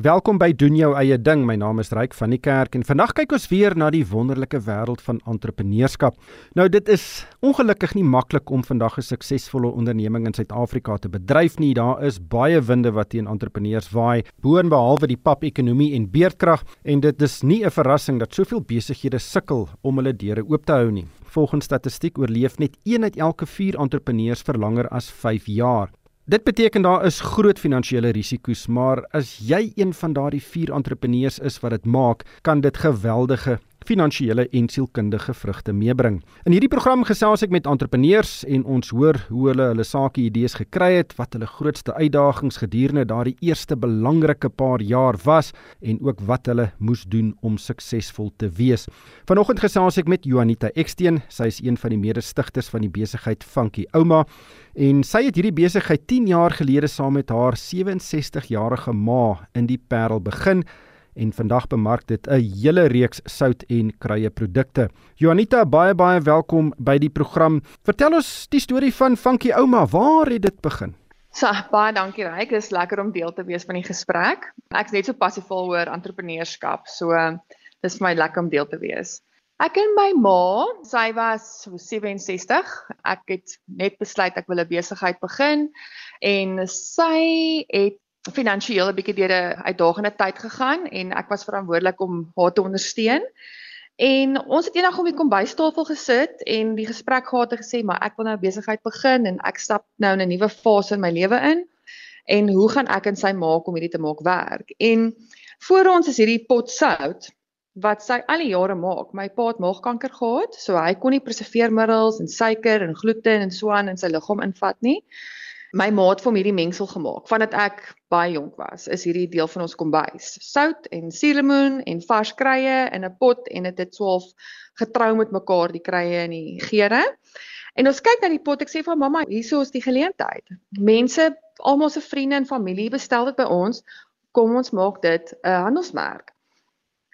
Welkom by doen jou eie ding. My naam is Ryk van die Kerk en vandag kyk ons weer na die wonderlike wêreld van entrepreneurskap. Nou dit is ongelukkig nie maklik om vandag 'n suksesvolle onderneming in Suid-Afrika te bedryf nie. Daar is baie winde wat teen entrepreneurs waai, boonbehalwe die pap-ekonomie en beerdkrag en dit is nie 'n verrassing dat soveel besighede sukkel om hulle deure oop te hou nie. Volgens statistiek oorleef net 1 uit elke 4 entrepreneurs vir langer as 5 jaar. Dit beteken daar is groot finansiële risiko's, maar as jy een van daardie 4 entrepreneurs is wat dit maak, kan dit geweldige finansiële en sielkundige vrugte meebring. In hierdie program gesels ek met entrepreneurs en ons hoor hoe hulle hulle sake idees gekry het, wat hulle grootste uitdagings gedurende daardie eerste belangrike paar jaar was en ook wat hulle moes doen om suksesvol te wees. Vanoggend gesels ek met Juanita Eksteen, sy is een van die mede-stigters van die besigheid Funky Ouma en sy het hierdie besigheid 10 jaar gelede saam met haar 67-jarige ma in die Parel begin en vandag bemark dit 'n hele reeks sout en kruie produkte. Juanita, baie baie welkom by die program. Vertel ons die storie van Funky Ouma. Waar het dit begin? So, baie dankie Ryk. Dit is lekker om deel te wees van die gesprek. Ek's net so passievol oor entrepreneurskap. So, dis vir my lekker om deel te wees. Ek en my ma, sy was so 67. Ek het net besluit ek wil 'n besigheid begin en sy het finansiëel 'n bietjie deur 'n uitdagende tyd gegaan en ek was verantwoordelik om haar te ondersteun. En ons het eendag om die kombuistafel gesit en die gesprek gehad en gesê maar ek wil nou besigheid begin en ek stap nou in 'n nuwe fase in my lewe in. En hoe gaan ek en sy maak om hierdie te maak werk? En voor ons is hierdie pot sout wat sy al die jare maak. My pa het maagkanker gehad, so hy kon nie preserveermiddels en suiker en gluten en so aan in sy liggaam invat nie my maat vir hierdie mengsel gemaak vandat ek baie jonk was. Is hierdie deel van ons kombuis. Sout en suurlemoen en vars kruie in 'n pot en dit het 12 getrou met mekaar die kruie en die geure. En ons kyk na die pot. Ek sê vir mamma, hierso is die geleentheid. Mense, almal se vriende en familie bestel dit by ons. Kom ons maak dit 'n handelsmerk.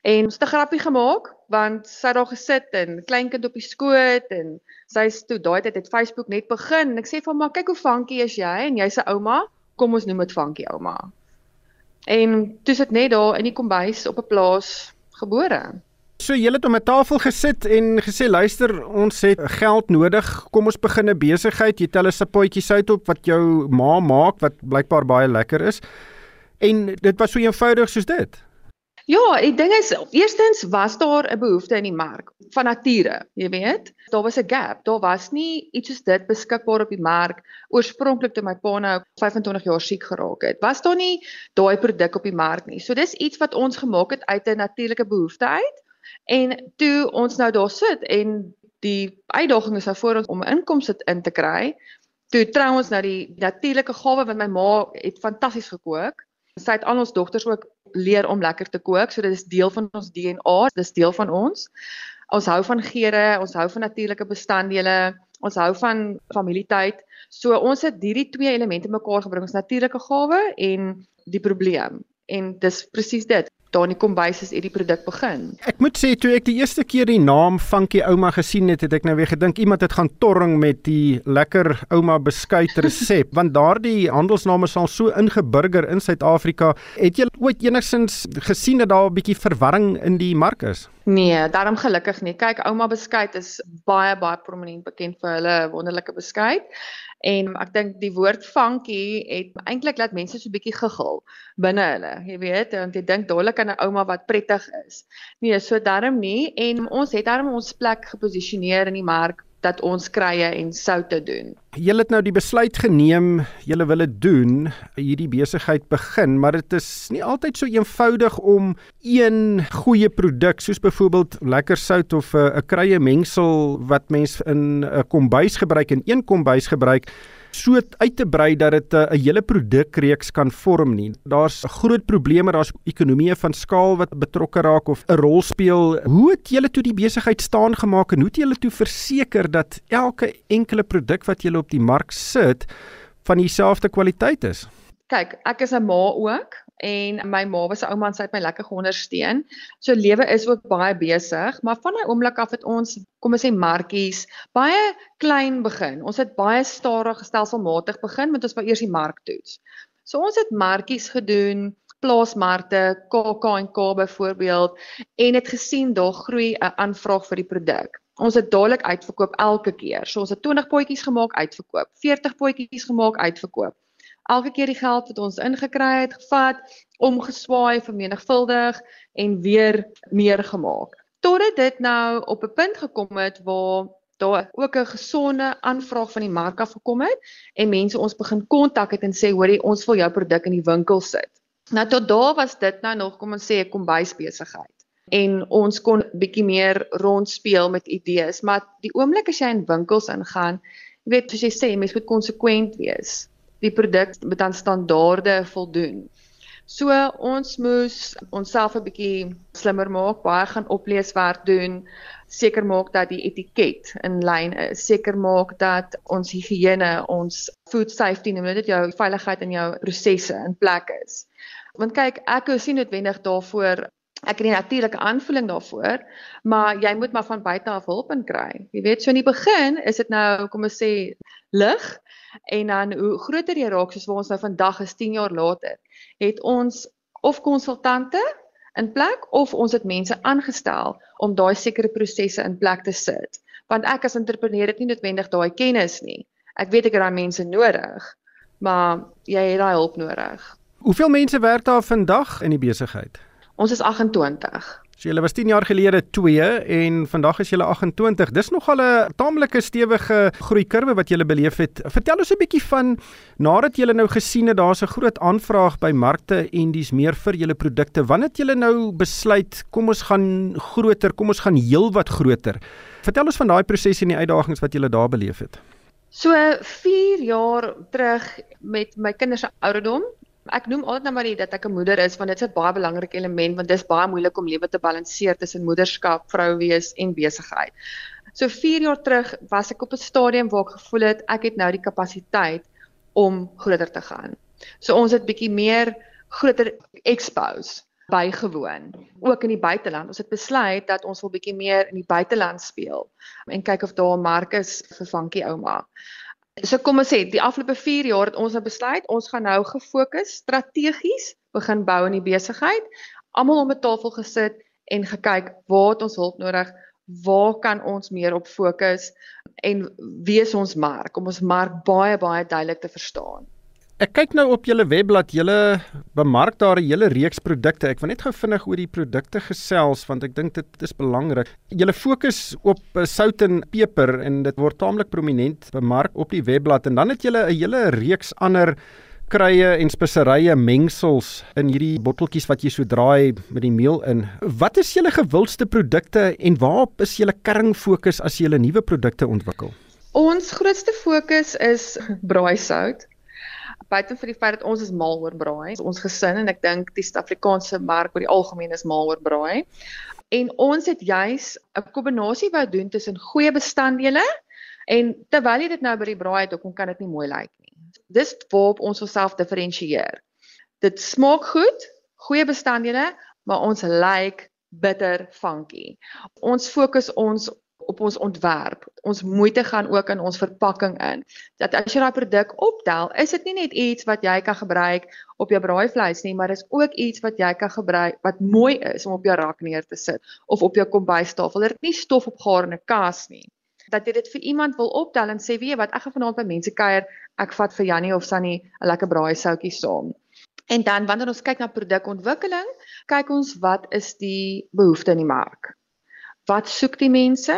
En ons het 'n grappie gemaak want sy het daar gesit en kleinkind op die skoot en sy's toe daai tyd het Facebook net begin en ek sê vir haar kyk hoe funky is jy? En jy's 'n ouma kom ons noem dit funky ouma. En toe sit net daar in die kombuis op 'n plaas gebore. So jy het om 'n tafel gesit en gesê luister ons het geld nodig. Kom ons begin 'n besigheid. Jy tel 'n sapotjie sout op wat jou ma maak wat blykbaar baie lekker is. En dit was so eenvoudig soos dit Ja, die ding is eerstens was daar 'n behoefte in die mark van nature, jy weet. Daar was 'n gap. Daar was nie iets soos dit beskikbaar op die mark oorspronklik toe my pa nou 25 jaar siek geraak het. Was daar nie daai produk op die mark nie. So dis iets wat ons gemaak het uit 'n natuurlike behoefte uit. En toe ons nou daar sit en die uitdaging is nou voor ons om 'n inkomste in te kry. Toe trou ons nou die natuurlike gawe wat my ma het fantasties gekook. Sy het al ons dogters ook leer om lekker te kook. So dit is deel van ons DNA, dis deel van ons. Ons hou van geure, ons hou van natuurlike bestanddele, ons hou van familietyd. So ons het hierdie twee elemente mekaar gebring, ons natuurlike gawe en die probleem. En dis presies dit daar in die kombuis is hierdie produk begin. Ek moet sê toe ek die eerste keer die naam Funky Ouma gesien het, het ek nou weer gedink iemand het gaan torring met die lekker ouma beskuit resep, want daardie handelsname is al so ingeburger in Suid-Afrika. Het jy ooit enigsins gesien dat daar 'n bietjie verwarring in die mark is? Nee, daarom gelukkig nie. Kyk, ouma beskuit is baie baie prominent bekend vir hulle wonderlike beskuit. En ek dink die woord funky het eintlik laat mense so 'n bietjie giggel binne hulle. Jy weet, want jy dink dadelik aan 'n ouma wat prettig is. Nee, so darm nie en ons het darm ons plek geposisioneer in die mark dat ons krye en soutte doen. Julle het nou die besluit geneem, julle wil dit doen, hierdie besigheid begin, maar dit is nie altyd so eenvoudig om een goeie produk soos byvoorbeeld lekker sout of 'n krye mengsel wat mens in 'n kombuis gebruik en een kombuis gebruik so uit te brei dat dit eh, 'n hele produkreeks kan vorm nie. Daar's groot probleme, daar's ekonomieë van skaal wat betrokke raak of 'n rol speel. Hoe het julle toe die besigheid staan gemaak en hoe het julle toe verseker dat elke enkele produk wat julle op die mark sit van dieselfde kwaliteit is? Kyk, ek is 'n ma ook en my ma was 'n ouma en sy het my lekker geondersteun. So lewe is ook baie besig, maar van daai oomblik af het ons, kom ons sê markies, baie klein begin. Ons het baie stadig stelselmatig begin met ons wou eers die mark toets. So ons het markies gedoen plaasmarkte, KAK&K byvoorbeeld en het gesien daar groei 'n aanvraag vir die produk. Ons het dadelik uitverkoop elke keer. So ons het 20 potjies gemaak, uitverkoop. 40 potjies gemaak, uitverkoop. Elke keer die geld wat ons ingekry het, gevat, omgeswaai, vermenigvuldig en weer meer gemaak. Totdat dit nou op 'n punt gekom het waar daar ook 'n gesonde aanvraag van die mark af gekom het en mense ons begin kontak het en sê hoorie ons wil jou produk in die winkel sit. Nou tot daar was dit nou nog kom ons sê 'n kombuisbesigheid en ons kon bietjie meer rondspeel met idees, maar die oomblik as jy in winkels ingaan, jy weet soos jy sê, mens moet konsekwent wees. Die produk moet aan standaarde voldoen. So ons moes onsself 'n bietjie slimmer maak, baie gaan opleeswerk doen, seker maak dat die etiket in lyn is, seker maak dat ons higiëne, ons food safety, noem dit jou veiligheid in jou prosesse in plek is. Want kyk, ek is nie noodwendig daarvoor ek het 'n natuurlike aanvoeling daarvoor, maar jy moet maar van buite af hulp in kry. Jy weet, so in die begin is dit nou kom ons sê lig en dan hoe groter jy raak soos waar ons nou vandag is 10 jaar later, het ons of konsultante in plek of ons het mense aangestel om daai sekere prosesse in plek te sit. Want ek as entrepreneur het nie noodwendig daai kennis nie. Ek weet ek het daai mense nodig, maar jy het daai hulp nodig. Hoeveel mense werk daar vandag in die besigheid? Ons is 28. So julle was 10 jaar gelede 2 en vandag is julle 28. Dis nogal 'n taamlike stewige groeikurwe wat julle beleef het. Vertel ons 'n bietjie van nadat julle nou gesien het daar's 'n groot aanvraag by markte en dis meer vir julle produkte. Wanneer het julle nou besluit kom ons gaan groter, kom ons gaan heelwat groter? Vertel ons van daai proses en die uitdagings wat julle daar beleef het. So 4 jaar terug met my kinders se ouderdom Ek noem altyd nou maar dat ek 'n moeder is want dit is 'n baie belangrike element want dit is baie moeilik om lewe te balanseer tussen moederskap, vrou wees en besigheid. So 4 jaar terug was ek op 'n stadium waar ek gevoel het ek het nou die kapasiteit om groter te gaan. So ons het bietjie meer groter expos bygewoon ook in die buiteland. Ons het besluit dat ons wil bietjie meer in die buiteland speel en kyk of daar 'n mark is vir Funky Ouma. So kom ons sê, die afgelope 4 jaar het ons nou besluit, ons gaan nou gefokus strategies begin bou in die besigheid. Almal om 'n tafel gesit en gekyk waar het ons hulp nodig? Waar kan ons meer op fokus en wie is ons mark om ons mark baie baie duidelik te verstaan? Ek kyk nou op julle webblad, julle bemark daar 'n hele reeks produkte. Ek wil net gou vinnig oor die produkte gesels want ek dink dit is belangrik. Julle fokus op eh, sout en peper en dit word taamlik prominent bemark op die webblad en dan het julle 'n hele reeks ander krye en speserye mengsels in hierdie botteltjies wat jy so draai met die meel in. Wat is julle gewildste produkte en waarop is julle kern fokus as julle nuwe produkte ontwikkel? Ons grootste fokus is braaisout buite vir die feit dat ons is mal oor braai, ons gesin en ek dink die Suid-Afrikaanse mark oor die algemeen is mal oor braai. En ons het juis 'n kombinasie wou doen tussen goeie bestanddele en terwyl jy dit nou by die braai het, ook kan dit nie mooi lyk nie. Dis waarop ons onsself diferensieer. Dit smaak goed, goeie bestanddele, maar ons lyk bitter funky. Ons fokus ons op ons ontwerp. Ons moeite gaan ook in ons verpakking in. Dat as jy daai produk optel, is dit nie net iets wat jy kan gebruik op jou braaivleis nie, maar is ook iets wat jy kan gebruik wat mooi is om op jou rak neer te sit of op jou kombuistafel. Dit nie stof opgaarde kaas nie. Dat jy dit vir iemand wil optel en sê, "Weet jy wat, ek gaan vanaand by mense kuier, ek vat vir Jannie of Sunny 'n lekker braaisoutjie saam." En dan wanneer ons kyk na produkontwikkeling, kyk ons wat is die behoefte in die mark. Wat soek die mense?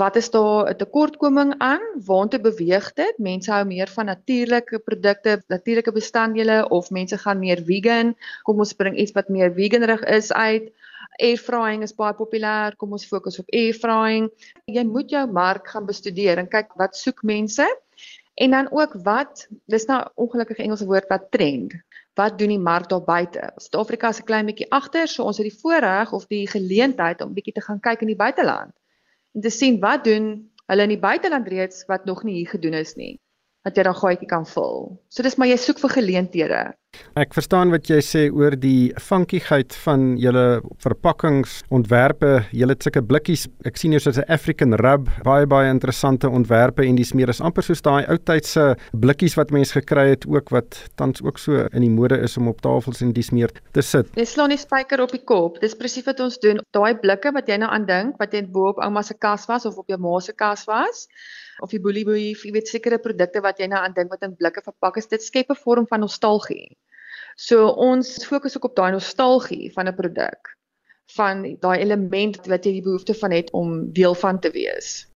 Wat is daar 'n tekortkoming aan? Waartoe beweeg dit? Mense hou meer van natuurlike produkte, natuurlike bestanddele of mense gaan meer vegan. Kom ons bring iets wat meer veganrig is uit. Air frying is baie populêr. Kom ons fokus op air frying. Jy moet jou mark gaan bestudeer en kyk wat soek mense. En dan ook wat, dis nou ongelukkig Engelse woord wat trend. Wat doen die mark daar buite? Suid-Afrika is 'n klein bietjie agter, so ons het die voorreg of die geleentheid om bietjie te gaan kyk in die buiteland en te sien wat doen hulle in die buiteland reeds wat nog nie hier gedoen is nie dat jy dan gaatjie kan vul. So dis maar jy soek vir geleenthede. Ek verstaan wat jy sê oor die funkigheid van julle verpakkingsontwerpe. Julle het sulke blikkies. Ek sien hier soos 'n African rub, baie baie interessante ontwerpe en dis meer as amper soos daai ou tydse blikkies wat mense gekry het ook wat tans ook so in die mode is om op tafels en dis meer te sit. Jy slaan die spyker op die kop. Dis presies wat ons doen. Daai blikke wat jy nou aan dink, wat jy bo op ouma se kas was of op jou ma se kas was of die boelie, jy weet sekere produkte wat jy nou aan dink wat in blikke verpak is, dit skep 'n vorm van nostalgie. So ons fokus ook op daai nostalgie van 'n produk van daai element wat jy die behoefte van het om deel van te wees.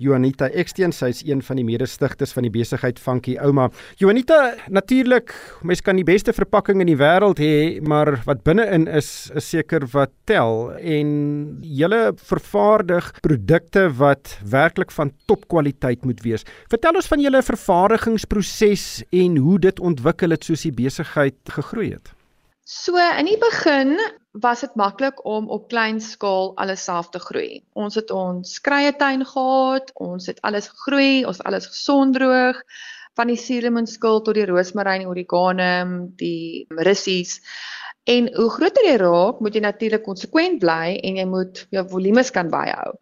Juanita Eksteen, sy is een van die mede-stigters van die besigheid Funky Ouma. Juanita, natuurlik, mens kan die beste verpakking in die wêreld hê, maar wat binne-in is, is seker wat tel en julle vervaardig produkte wat werklik van topkwaliteit moet wees. Vertel ons van julle vervaardigingsproses en hoe dit ontwikkel het soos die besigheid gegroei het. So in die begin was dit maklik om op klein skaal alles self te groei. Ons het ons krye tuin gehad, ons het alles gegroei, ons alles gesondroog van die suurlemoenskil tot die roosmaryn, oregano, die russies. En hoe groter jy raak, moet jy natuurlik konsekwent bly en jy moet jou volumes kan byhou.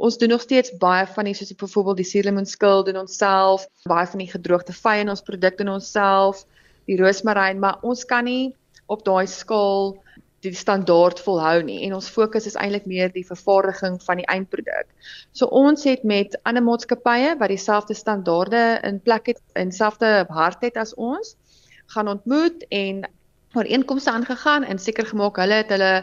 Ons doen nog steeds baie van die soos byvoorbeeld die suurlemoenskil doen ons self, baie van die gedroogde vye in ons produkte doen ons self, die roosmaryn, maar ons kan nie op daai skaal die standaard volhou nie en ons fokus is eintlik meer die vervaardiging van die eindproduk. So ons het met ander maatskappye wat dieselfde standaarde in plek het en dieselfde hart het as ons gaan ontmoet en ooreenkomste aangegaan en seker gemaak hulle het hulle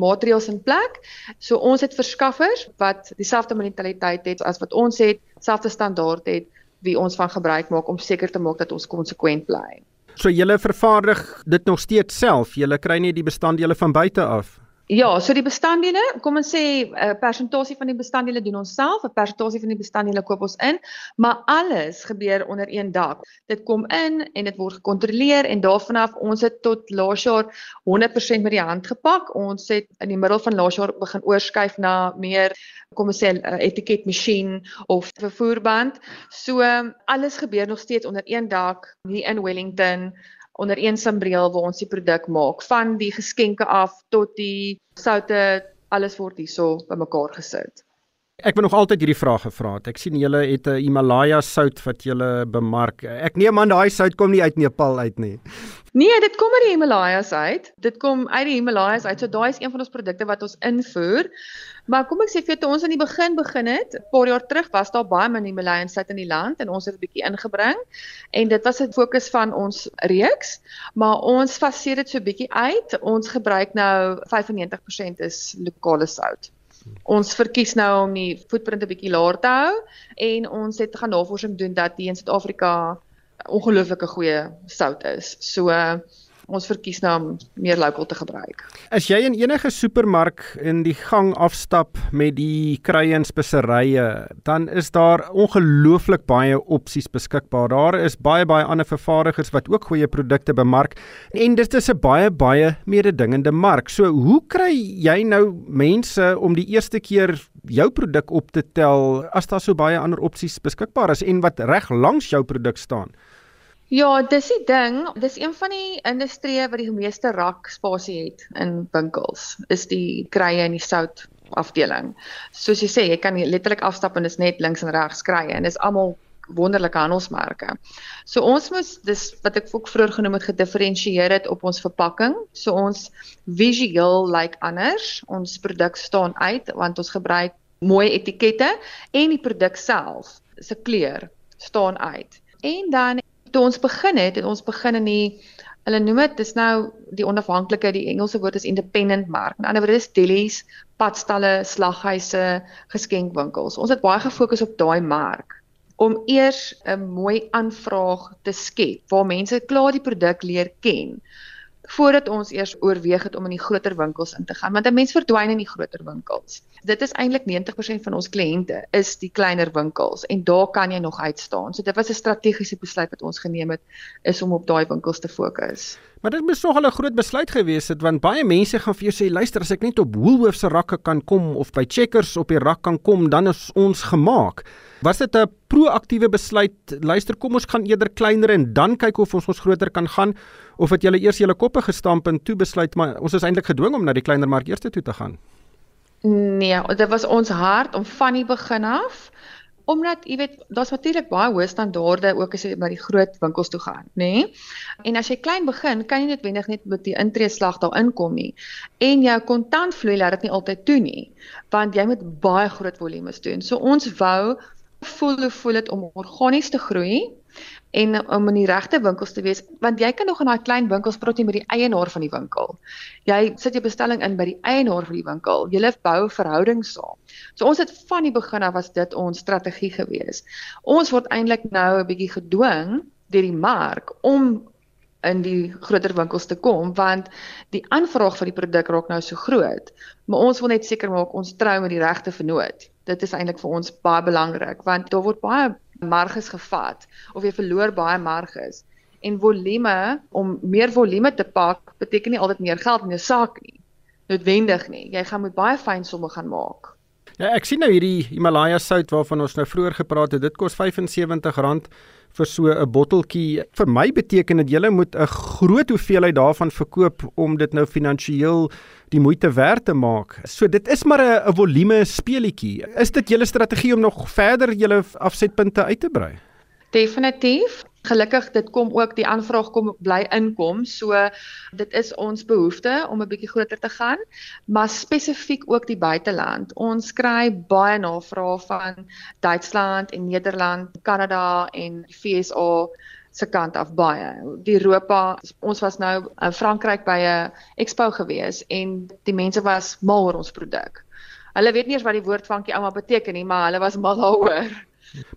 maatreëls in plek. So ons het verskaffers wat dieselfde mentaliteit het as wat ons het, selfde standaard het wie ons van gebruik maak om seker te maak dat ons konsekwent bly. So julle vervaardig dit nog steeds self. Julle kry nie die bestanddele van buite af. Ja, so die bestanddele, kom ons sê 'n uh, persentasie van die bestanddele doen ons self, 'n persentasie van die bestanddele koop ons in, maar alles gebeur onder een dak. Dit kom in en dit word gekontroleer en daarvan af ons het tot laas jaar 100% met die hand gepak. Ons het in die middel van laas jaar begin oorskuif na meer kom ons sê 'n uh, etiketmasjien of vervoerband. So alles gebeur nog steeds onder een dak hier in Wellington onder een sambreel waar ons die produk maak van die geskenke af tot die soute alles word hierso bymekaar gesit. Ek wou nog altyd hierdie vraag gevra het. Ek sien julle het 'n Himalaya sout wat julle bemark. Ek neem aan daai sout kom nie uit Nepal uit nie. Nee, dit kom uit die Himalayas uit. Dit kom uit die Himalayas uit. So daai is een van ons produkte wat ons invoer. Maar kom ek sê vir jou toe ons aan die begin begin het, 'n paar jaar terug was daar baie min Himalayan sout in die land en ons het 'n bietjie ingebring en dit was 'n fokus van ons reeks, maar ons faseer dit so bietjie uit. Ons gebruik nou 95% is lokale sout. Ons verkies nou om die footprint 'n bietjie laer te hou en ons het gaan navorsing doen dat die in Suid-Afrika ongelooflike goeie sout is. So ons verkies nou om meer lokaal te gebruik. As jy in enige supermark in die gang afstap met die kruie en speserye, dan is daar ongelooflik baie opsies beskikbaar. Daar is baie baie ander vervaardigers wat ook goeie produkte bemark en dit is 'n baie baie mededingende mark. So, hoe kry jy nou mense om die eerste keer jou produk op te tel as daar so baie ander opsies beskikbaar is en wat reg langs jou produk staan? Ja, dis die ding, dis een van die industrieë wat die meeste rak spasie het in winkels. Is die krye en die sout afdeling. Soos jy sê, jy kan letterlik afstap en dis net links en regs krye en dis almal wonderlike handelsmerke. So ons moet dis wat ek ook vroeër genoem het gedifferensieer het op ons verpakking. So ons visueel lyk like anders. Ons produk staan uit want ons gebruik mooi etikette en die produk self se kleur staan uit. En dan toe ons begin het, het ons begin in die hulle noem dit dis nou die onafhanklike die Engelse woord is independent mark. In ander woorde is delis, padstalle, slaghuise, geskenkwinkels. Ons het baie gefokus op daai mark om eers 'n mooi aanvraag te skep waar mense klaar die produk leer ken voordat ons eers oorweeg het om in die groter winkels in te gaan want 'n mens verdwyn in die groter winkels. Dit is eintlik 90% van ons kliënte is die kleiner winkels en daar kan jy nog uitstaan. So dit was 'n strategiese besluit wat ons geneem het is om op daai winkels te fokus. Maar dit moes nogal 'n groot besluit gewees het want baie mense gaan vir jou sê luister as ek net op Woolworths se rakke kan kom of by Checkers op die rak kan kom dan is ons gemaak. Was dit 'n proaktiewe besluit? Luister, kom ons gaan eerder kleiner en dan kyk of ons ons groter kan gaan of het julle eers julle koppe gestamp en toe besluit maar ons is eintlik gedwing om na die kleiner mark eers toe te gaan? Nee, dit was ons hart om van die begin af omdat jy weet daar's natuurlik baie hoë standaarde ook as jy by die groot winkels toe gaan, nê? Nee? En as jy klein begin, kan jy net wenig net met die intreeslag daar inkom nie. En jou kontantvloei laat dit nie altyd toe nie, want jy moet baie groot volumes doen. So ons wou voel hoe voel dit om organies te groei en om in die regte winkels te wees want jy kan nog in daai klein winkels praat met die eienaar van die winkel. Jy sit jou bestelling in by die eienaar van die winkel. Jy leef bou verhoudings saam. So ons het van die begin af was dit ons strategie gewees. Ons word eintlik nou 'n bietjie gedwing deur die mark om in die groter winkels te kom want die aanvraag vir die produk raak nou so groot. Maar ons wil net seker maak ons trou met die regte vennoot. Dit is eintlik vir ons baie belangrik want daar word baie marges gevat of jy verloor baie marges. En volume om meer volume te pak beteken nie altyd meer geld in jou saak nie. Noodwendig nie. Jy gaan met baie fyn somme gaan maak. Ja, ek sien nou hierdie Himalaya sout waarvan ons nou vroeër gepraat het. Dit kos R75 vir so 'n botteltjie. Vir my beteken dit jy moet 'n groot hoeveelheid daarvan verkoop om dit nou finansiëel die moeite werd te maak. So dit is maar 'n volume speelietjie. Is dit julle strategie om nog verder julle afsetpunte uit te brei? Definitief. Gelukkig dit kom ook die aanvraag kom bly inkom. So dit is ons behoefte om 'n bietjie groter te gaan, maar spesifiek ook die buiteland. Ons kry baie navrae van Duitsland en Nederland, Kanada en die FSA se kant af baie. Die Europa, ons was nou in Frankryk by 'n expo gewees en die mense was mal oor ons produk. Hulle weet nie eens wat die woord vankie ouma beteken nie, maar hulle was mal daaroor.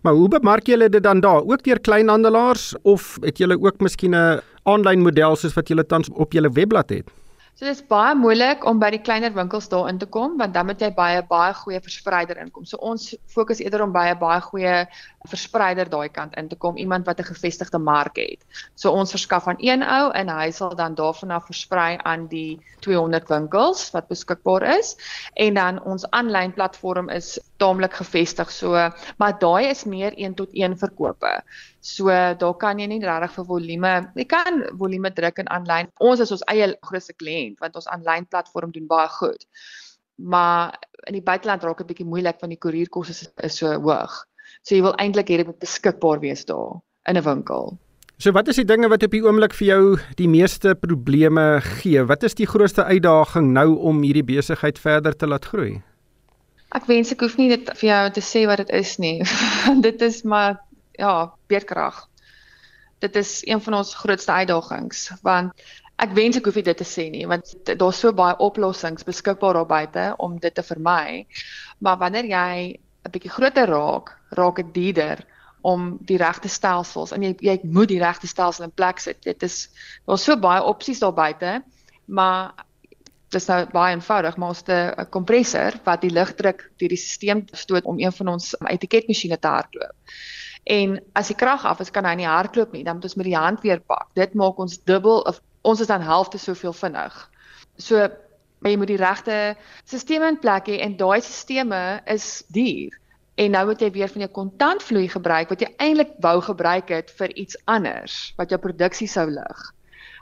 Maar hoe bemark julle dit dan daar? Ook deur kleinhandelaars of het julle ook miskien 'n aanlyn model soos wat julle tans op julle webblad het? So dis baie moeilik om by die kleiner winkels daar in te kom want dan moet jy baie baie goeie verspreider inkom. So ons fokus eerder om baie baie goeie verspreider daai kant in te kom, iemand wat 'n gevestigde mark het. So ons verskaf aan een ou en hy sal dan daarvan af versprei aan die 200 winkels wat beskikbaar is en dan ons aanlyn platform is taamlik gevestig. So maar daai is meer 1 tot 1 verkope. So daar kan jy nie regtig vir volume, jy kan volume druk in aanlyn. Ons is ons eie grootste kliënt want ons aanlyn platform doen baie goed. Maar in die buiteland raak dit 'n bietjie moeilik want die koerierkoste is, is so hoog. So jy wil eintlik hê dit moet beskikbaar wees daar in 'n winkel. So wat is die dinge wat op die oomblik vir jou die meeste probleme gee? Wat is die grootste uitdaging nou om hierdie besigheid verder te laat groei? Ek wens ek hoef nie dit vir jou te sê wat dit is nie. dit is maar ja, beerkrag. Dit is een van ons grootste uitdagings want ek wens ek hoef dit te sê nie want daar's so baie oplossings beskikbaar daar buite om dit te vermy. Maar wanneer jy 'n bietjie groter raak, raak dit duurder om die regte stelsels en jy jy moet die regte stelsel in plek sit. Dit is daar's so baie opsies daar buite, maar dis nou baie eenvoudig, maar ons het 'n kompressor wat die lugdruk deur die stelsel stoot om een van ons etiketmasjiene te hardloop. En as die krag af is, kan hy nie hardloop nie. Dan moet ons met die hand weer pak. Dit maak ons dubbel of ons is dan helfte soveel vinnig. So maar jy moet die regte stelsels in plek hê en daai stelsels is duur. En nou moet jy weer van jou kontantvloei gebruik wat jy eintlik wou gebruik het vir iets anders wat jou produksie sou lig.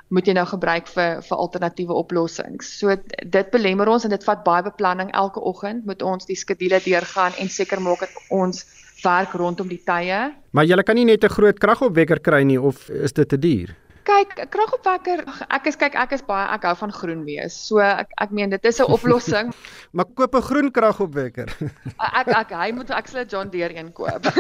Moet jy nou gebruik vir vir alternatiewe oplossings. So dit belemmer ons en dit vat baie beplanning elke oggend moet ons die skedules deurgaan en seker maak dat ons werk rondom die tye. Maar jy kan nie net 'n groot kragopwekker kry nie of is dit te duur? kyk, kragopwekker, ek is kyk ek is baie ek hou van groen wees. So ek ek meen dit is 'n oplossing. maar koop 'n groen kragopwekker. ek ek hy moet ek sal 'n John Deere een koop.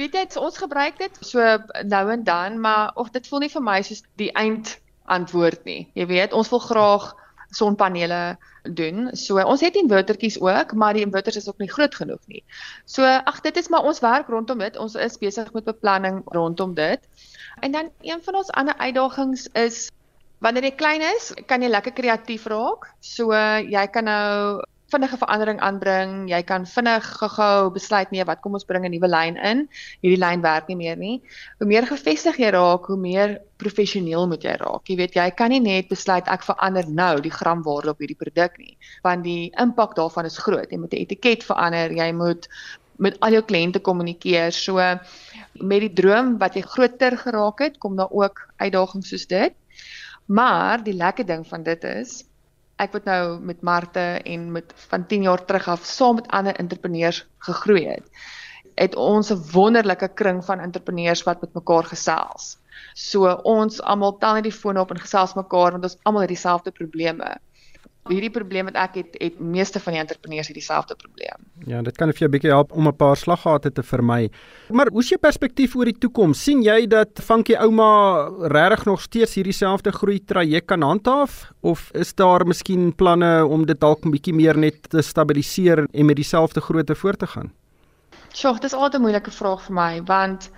Weet jy, ons gebruik dit so nou en dan, maar of dit voel nie vir my soos die eind antwoord nie. Jy weet, ons wil graag sonpanele doen. So ons het invertertjies ook, maar die inverters is ook nie groot genoeg nie. So ag dit is maar ons werk rondom dit. Ons is besig met beplanning rondom dit. En dan een van ons ander uitdagings is wanneer jy klein is, kan jy lekker kreatief raak. So jy kan nou vinnige verandering aanbring. Jy kan vinnig gou-gou besluit nee, wat kom ons bring 'n nuwe lyn in. Hierdie lyn werk nie meer nie. Hoe meer gevestig jy raak, hoe meer professioneel moet jy raak. Jy weet, jy kan nie net besluit ek verander nou die gramwaarde op hierdie produk nie, want die impak daarvan is groot. Jy moet die etiket verander, jy moet met al jou kliënte kommunikeer. So met die droom wat jy groter geraak het, kom daar ook uitdagings soos dit. Maar die lekker ding van dit is ek wat nou met Marte en met van 10 jaar terug af saam met ander entrepreneurs gegroei het. Het ons 'n wonderlike kring van entrepreneurs wat met mekaar gesels. So ons almal tel net die foon op en gesels mekaar want ons almal het dieselfde probleme hierdie probleem wat ek het, het meeste van die entrepreneurs het dieselfde probleem. Ja, dit kan vir jou 'n bietjie help om 'n paar slaggate te vermy. Maar hoe is jou perspektief oor die toekoms? sien jy dat Funky Ouma regtig nog steeds hierdie selfde groei traject kan handhaaf of is daar miskien planne om dit dalk 'n bietjie meer net te stabiliseer en met dieselfde grootte voort te gaan? Sjoe, dis altyd 'n moeilike vraag vir my want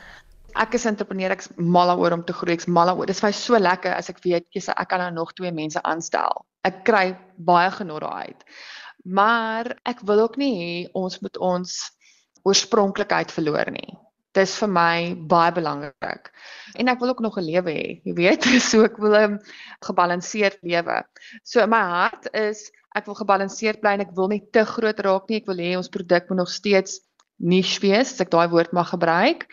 ek is entrepreneur, ek's mal oor om te groei, ek's mal oor. Dit is vir my so lekker as ek weet jy sê ek kan nou nog twee mense aanstel ek kry baie genot daaruit. Maar ek wil ook nie hê ons moet ons oorspronklikheid verloor nie. Dis vir my baie belangrik. En ek wil ook nog 'n lewe hê, jy weet, so ek wil 'n gebalanseerd lewe. So in my hart is ek wil gebalanseerd bly en ek wil nie te groot raak nie. Ek wil hê ons produk moet nog steeds niche wees, as ek daai woord mag gebruik.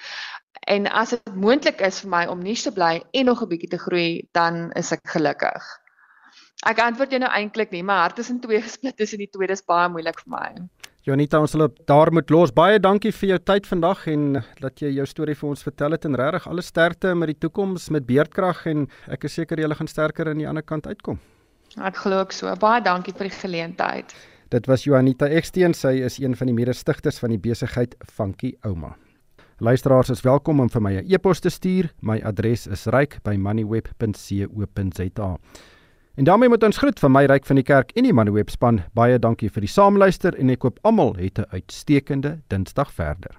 En as dit moontlik is vir my om niche te bly en nog 'n bietjie te groei, dan is ek gelukkig. Ek antwoord jou nou eintlik nie, maar hart is in twee gesplit tussen die twee, dis baie moeilik vir my. Jonita, ons sal daar moet los. Baie dankie vir jou tyd vandag en dat jy jou storie vir ons vertel het en regtig alle sterkte met die toekoms met beerdkrag en ek is seker jy gaan sterker aan die ander kant uitkom. Ek glo ook so. Baie dankie vir die geleentheid. Dit was Jonita Eksteen, sy is een van die mede-stigters van die besigheid Funky Ouma. Luisteraars is welkom om vir my 'n e-pos te stuur. My adres is ryk@moneyweb.co.za. En daarmee moet ons groet van my ryk van die kerk en die manweb span. Baie dankie vir die saamluister en ek koop almal het 'n uitstekende Dinsdag verder.